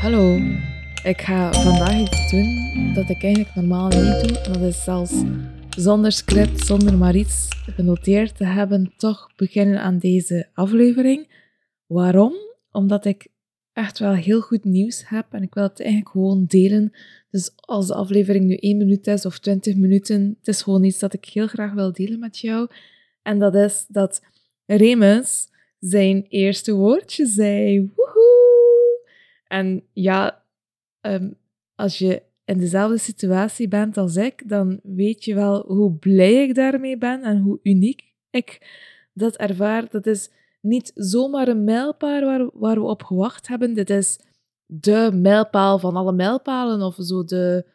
Hallo, ik ga vandaag iets doen dat ik eigenlijk normaal niet doe. En dat is zelfs zonder script, zonder maar iets genoteerd te hebben, toch beginnen aan deze aflevering. Waarom? Omdat ik echt wel heel goed nieuws heb en ik wil het eigenlijk gewoon delen. Dus als de aflevering nu 1 minuut is of 20 minuten, het is gewoon iets dat ik heel graag wil delen met jou. En dat is dat Remus zijn eerste woordje zei. Woehoe! En ja, ehm, als je in dezelfde situatie bent als ik, dan weet je wel hoe blij ik daarmee ben en hoe uniek ik dat ervaar. Dat is niet zomaar een mijlpaal waar, waar we op gewacht hebben. Dit is de mijlpaal van alle mijlpalen, of zo de,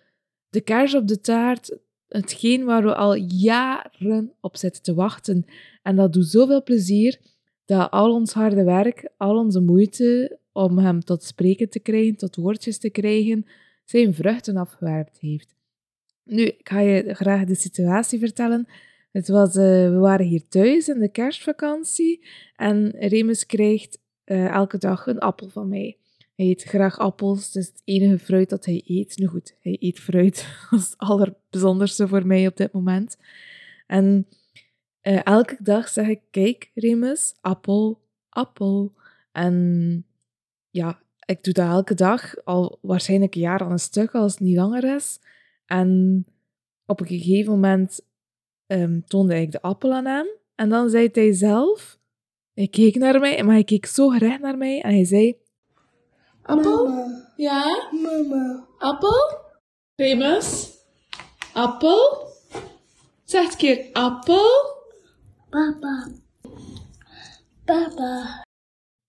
de kaars op de taart. Hetgeen waar we al jaren op zitten te wachten. En dat doet zoveel plezier dat al ons harde werk, al onze moeite om hem tot spreken te krijgen, tot woordjes te krijgen, zijn vruchten afgewerpt heeft. Nu, ik ga je graag de situatie vertellen. Het was, uh, we waren hier thuis in de kerstvakantie en Remus krijgt uh, elke dag een appel van mij. Hij eet graag appels, het is het enige fruit dat hij eet. Nu goed, hij eet fruit, dat is het allerbijzonderste voor mij op dit moment. En uh, elke dag zeg ik, kijk Remus, appel, appel. En ja, ik doe dat elke dag, al waarschijnlijk een jaar aan een stuk, als het niet langer is. En op een gegeven moment um, toonde ik de appel aan hem. En dan zei hij zelf, hij keek naar mij, maar hij keek zo recht naar mij en hij zei... Appel? Mama. Ja? Mama. Appel? Remus? Appel? Zeg het keer appel. Papa. Papa.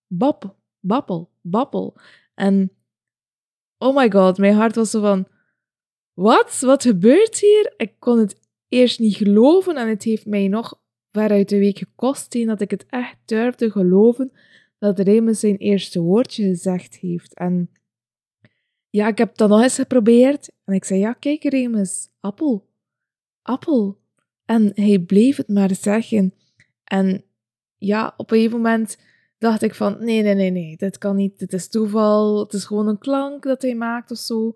Bappel, bappel, bappel. En oh my god, mijn hart was zo van... Wat? Wat gebeurt hier? Ik kon het eerst niet geloven en het heeft mij nog ver uit de week gekost dat ik het echt durfde geloven dat Remus zijn eerste woordje gezegd heeft. En ja, ik heb dat nog eens geprobeerd en ik zei, ja, kijk Remus, appel, appel. En hij bleef het maar zeggen. En ja, op een gegeven moment dacht ik van, nee, nee, nee, nee, dit kan niet, dit is toeval, het is gewoon een klank dat hij maakt of zo.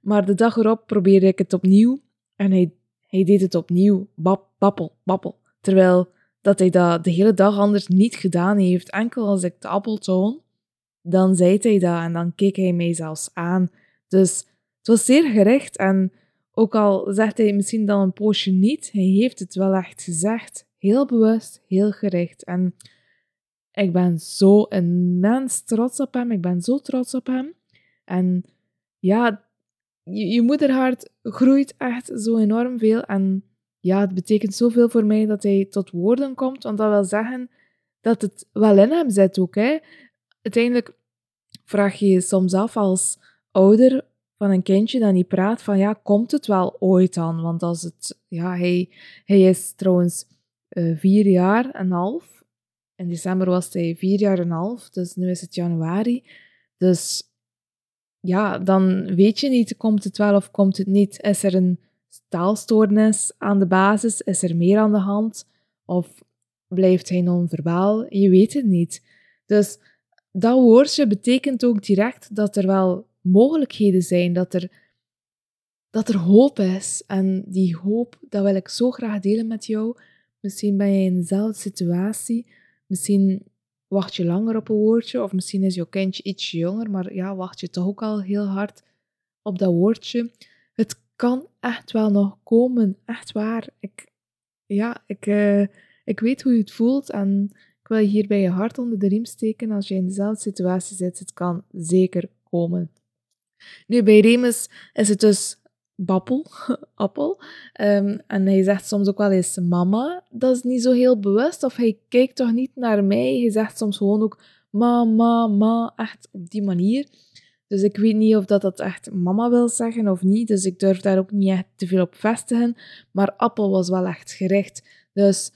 Maar de dag erop probeerde ik het opnieuw en hij, hij deed het opnieuw, bap, bappel, bappel. Terwijl dat hij dat de hele dag anders niet gedaan heeft. Enkel als ik de appel toon, dan zei hij dat en dan keek hij mij zelfs aan. Dus het was zeer gericht en ook al zegt hij misschien dan een poosje niet, hij heeft het wel echt gezegd. Heel bewust, heel gericht. En ik ben zo immens trots op hem. Ik ben zo trots op hem. En ja, je, moederhart groeit echt zo enorm veel. En ja, het betekent zoveel voor mij dat hij tot woorden komt. Want dat wil zeggen dat het wel in hem zit ook. Hè. Uiteindelijk vraag je je soms af als ouder van een kindje dat niet praat, van ja, komt het wel ooit aan? Want als het, ja, hij, hij is trouwens uh, vier jaar en half. In december was hij vier jaar en half, dus nu is het januari. Dus ja, dan weet je niet, komt het wel of komt het niet? Is er een taalstoornis aan de basis? Is er meer aan de hand? Of blijft hij non-verbaal? Je weet het niet. Dus dat woordje betekent ook direct dat er wel mogelijkheden zijn, dat er, dat er hoop is. En die hoop, dat wil ik zo graag delen met jou. Misschien ben je in dezelfde situatie. Misschien wacht je langer op een woordje, of misschien is jouw kindje iets jonger, maar ja, wacht je toch ook al heel hard op dat woordje. Het kan echt wel nog komen, echt waar. Ik, ja, ik, uh, ik weet hoe je het voelt en ik wil je hierbij je hart onder de riem steken als je in dezelfde situatie zit. Het kan zeker komen. Nu, bij Remus is het dus bappel, appel. Um, en hij zegt soms ook wel eens mama. Dat is niet zo heel bewust, of hij kijkt toch niet naar mij. Hij zegt soms gewoon ook mama, ma, echt op die manier. Dus ik weet niet of dat, dat echt mama wil zeggen of niet. Dus ik durf daar ook niet echt te veel op vestigen. Maar appel was wel echt gericht. Dus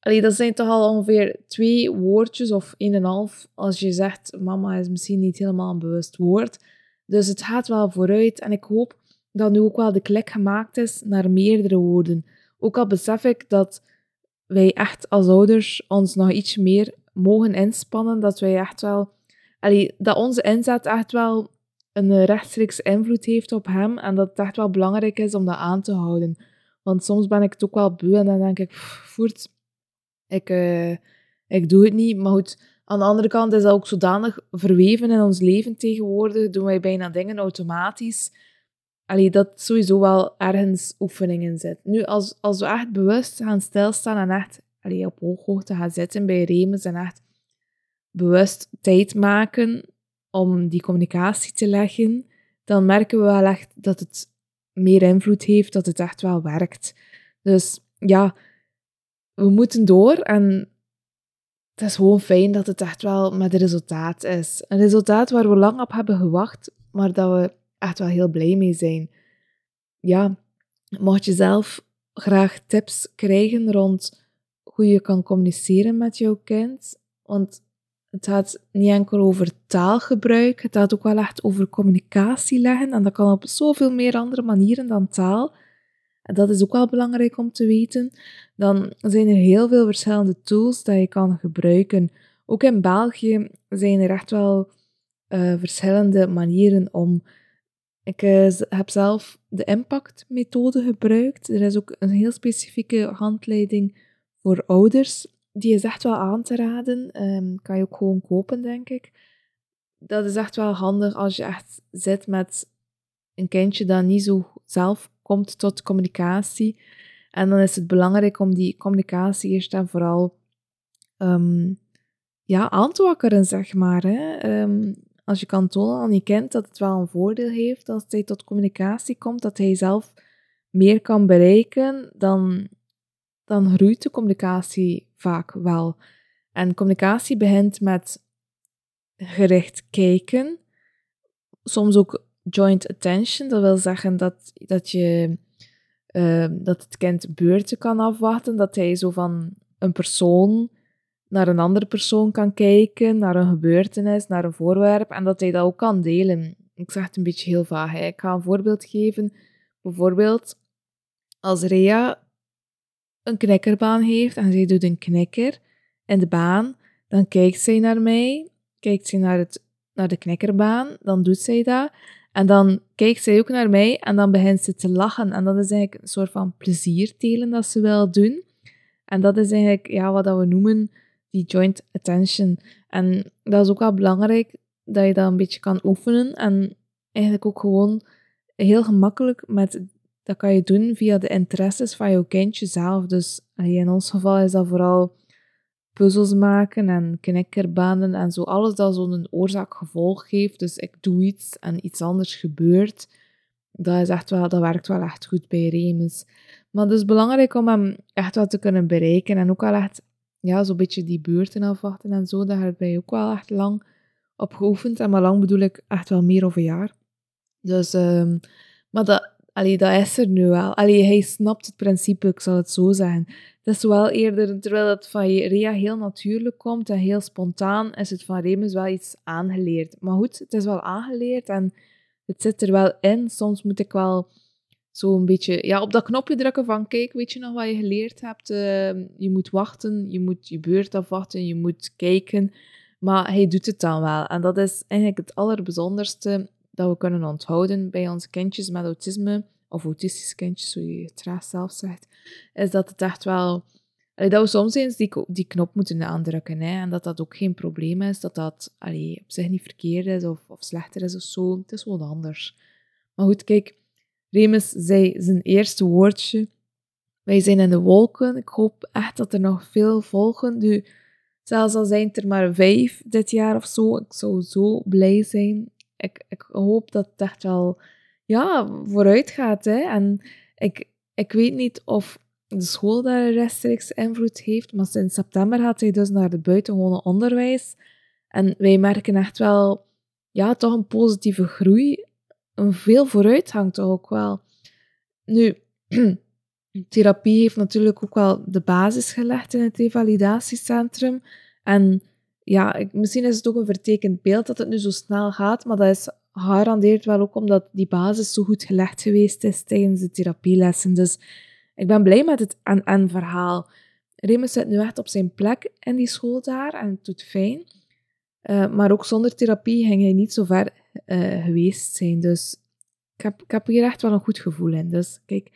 allee, dat zijn toch al ongeveer twee woordjes of een en half. Als je zegt mama is misschien niet helemaal een bewust woord. Dus het gaat wel vooruit. En ik hoop dat nu ook wel de klik gemaakt is naar meerdere woorden. Ook al besef ik dat wij echt als ouders ons nog iets meer mogen inspannen, dat wij echt wel, dat onze inzet echt wel een rechtstreeks invloed heeft op hem en dat het echt wel belangrijk is om dat aan te houden. Want soms ben ik het ook wel beu en dan denk ik, voert, ik, uh, ik doe het niet. Maar goed, aan de andere kant is dat ook zodanig verweven in ons leven tegenwoordig. Doen wij bijna dingen automatisch. Allee, dat sowieso wel ergens oefeningen zit. Nu, als, als we echt bewust gaan stilstaan en echt allee, op hooghoogte gaan zitten bij Remus en echt bewust tijd maken om die communicatie te leggen, dan merken we wel echt dat het meer invloed heeft, dat het echt wel werkt. Dus ja, we moeten door en het is gewoon fijn dat het echt wel met resultaat is. Een resultaat waar we lang op hebben gewacht, maar dat we echt wel heel blij mee zijn. Ja, mocht je zelf graag tips krijgen rond hoe je kan communiceren met jouw kind, want het gaat niet enkel over taalgebruik, het gaat ook wel echt over communicatie leggen. En dat kan op zoveel meer andere manieren dan taal. En dat is ook wel belangrijk om te weten. Dan zijn er heel veel verschillende tools dat je kan gebruiken. Ook in België zijn er echt wel uh, verschillende manieren om. Ik uh, heb zelf de Impact-methode gebruikt. Er is ook een heel specifieke handleiding voor ouders die is echt wel aan te raden. Um, kan je ook gewoon kopen, denk ik. Dat is echt wel handig als je echt zit met een kindje dat niet zo zelf komt tot communicatie. En dan is het belangrijk om die communicatie eerst en vooral um, ja, aan te wakkeren, zeg maar. Hè. Um, als je kan tonen aan je kind dat het wel een voordeel heeft als hij tot communicatie komt, dat hij zelf meer kan bereiken, dan, dan groeit de communicatie vaak wel. En communicatie begint met gericht kijken, soms ook joint attention. Dat wil zeggen dat, dat, je, uh, dat het kind beurten kan afwachten, dat hij zo van een persoon naar een andere persoon kan kijken, naar een gebeurtenis, naar een voorwerp, en dat hij dat ook kan delen. Ik zeg het een beetje heel vaag. Hè. Ik ga een voorbeeld geven. Bijvoorbeeld, als Rea een knikkerbaan heeft en zij doet een knikker in de baan, dan kijkt zij naar mij, kijkt zij naar, het, naar de knikkerbaan, dan doet zij dat. En dan kijkt zij ook naar mij en dan begint ze te lachen. En dat is eigenlijk een soort van pleziertelen dat ze wil doen. En dat is eigenlijk ja, wat we noemen die joint attention. En dat is ook wel belangrijk dat je dat een beetje kan oefenen. En eigenlijk ook gewoon heel gemakkelijk met dat kan je doen via de interesses van jouw kindje zelf. Dus in ons geval is dat vooral puzzels maken en knikkerbanen en zo. Alles dat zo'n oorzaak-gevolg geeft. Dus ik doe iets en iets anders gebeurt. Dat, is echt wel, dat werkt wel echt goed bij Remus. Maar het is belangrijk om hem echt wat te kunnen bereiken. En ook wel echt ja, zo'n beetje die beurten afwachten en zo. Daar heb je ook wel echt lang op geoefend. En maar lang bedoel ik echt wel meer of een jaar. Dus, um, maar dat, Allee, dat is er nu wel. Allee, hij snapt het principe, ik zal het zo zeggen. Het is wel eerder, terwijl het van Rea heel natuurlijk komt en heel spontaan, is het van Remus wel iets aangeleerd. Maar goed, het is wel aangeleerd en het zit er wel in. Soms moet ik wel zo een beetje ja, op dat knopje drukken van kijk, weet je nog wat je geleerd hebt? Ehm, je moet wachten, je moet je beurt afwachten, je moet kijken. Maar hij doet het dan wel. En dat is eigenlijk het allerbijzonderste dat we kunnen onthouden bij onze kindjes met autisme, of autistische kindjes, zoals je het graag zelf zegt, is dat het echt wel... dat we soms eens die, die knop moeten aandrukken. Hè, en dat dat ook geen probleem is, dat dat allee, op zich niet verkeerd is of, of slechter is of zo. Het is gewoon anders. Maar goed, kijk, Remus zei zijn eerste woordje. Wij zijn in de wolken. Ik hoop echt dat er nog veel volgen. Nu, zelfs al zijn er maar vijf dit jaar of zo, ik zou zo blij zijn ik, ik hoop dat het echt wel ja, vooruit gaat. Hè. En ik, ik weet niet of de school daar rechtstreeks invloed heeft, maar sinds september gaat hij dus naar het buitengewone onderwijs. En wij merken echt wel, ja, toch een positieve groei. Veel vooruitgang toch ook wel. Nu, therapie heeft natuurlijk ook wel de basis gelegd in het revalidatiecentrum. En ja, misschien is het ook een vertekend beeld dat het nu zo snel gaat, maar dat is garandeert wel ook omdat die basis zo goed gelegd geweest is tijdens de therapielessen. Dus ik ben blij met het en-en verhaal. Remus zit nu echt op zijn plek in die school daar en het doet fijn. Uh, maar ook zonder therapie ging hij niet zo ver uh, geweest zijn. Dus ik heb, ik hier echt wel een goed gevoel in. Dus kijk,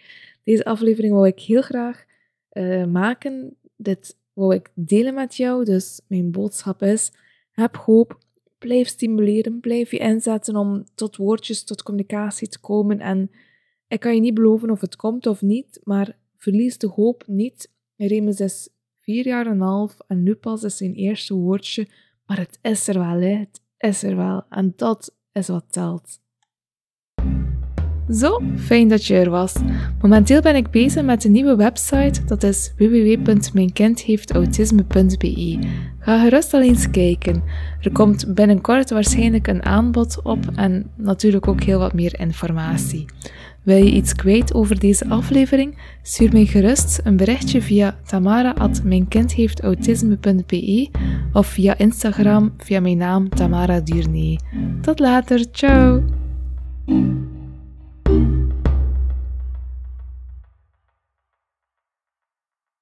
deze aflevering wou ik heel graag uh, maken. Dit wou ik delen met jou. Dus mijn boodschap is: heb hoop, blijf stimuleren, blijf je inzetten om tot woordjes, tot communicatie te komen. En ik kan je niet beloven of het komt of niet, maar verlies de hoop niet. Remus is vier jaar en een half en nu pas is zijn eerste woordje, maar het is er wel, het is er wel. En dat is wat telt. Zo, fijn dat je er was. Momenteel ben ik bezig met een nieuwe website, dat is www.mijnkindheeftautisme.be. Ga gerust al eens kijken. Er komt binnenkort waarschijnlijk een aanbod op en natuurlijk ook heel wat meer informatie. Wil je iets kwijt over deze aflevering? Stuur mij gerust een berichtje via tamara.mijnkindheeftautisme.be of via Instagram via mijn naam Tamara Duurnee. Tot later, ciao!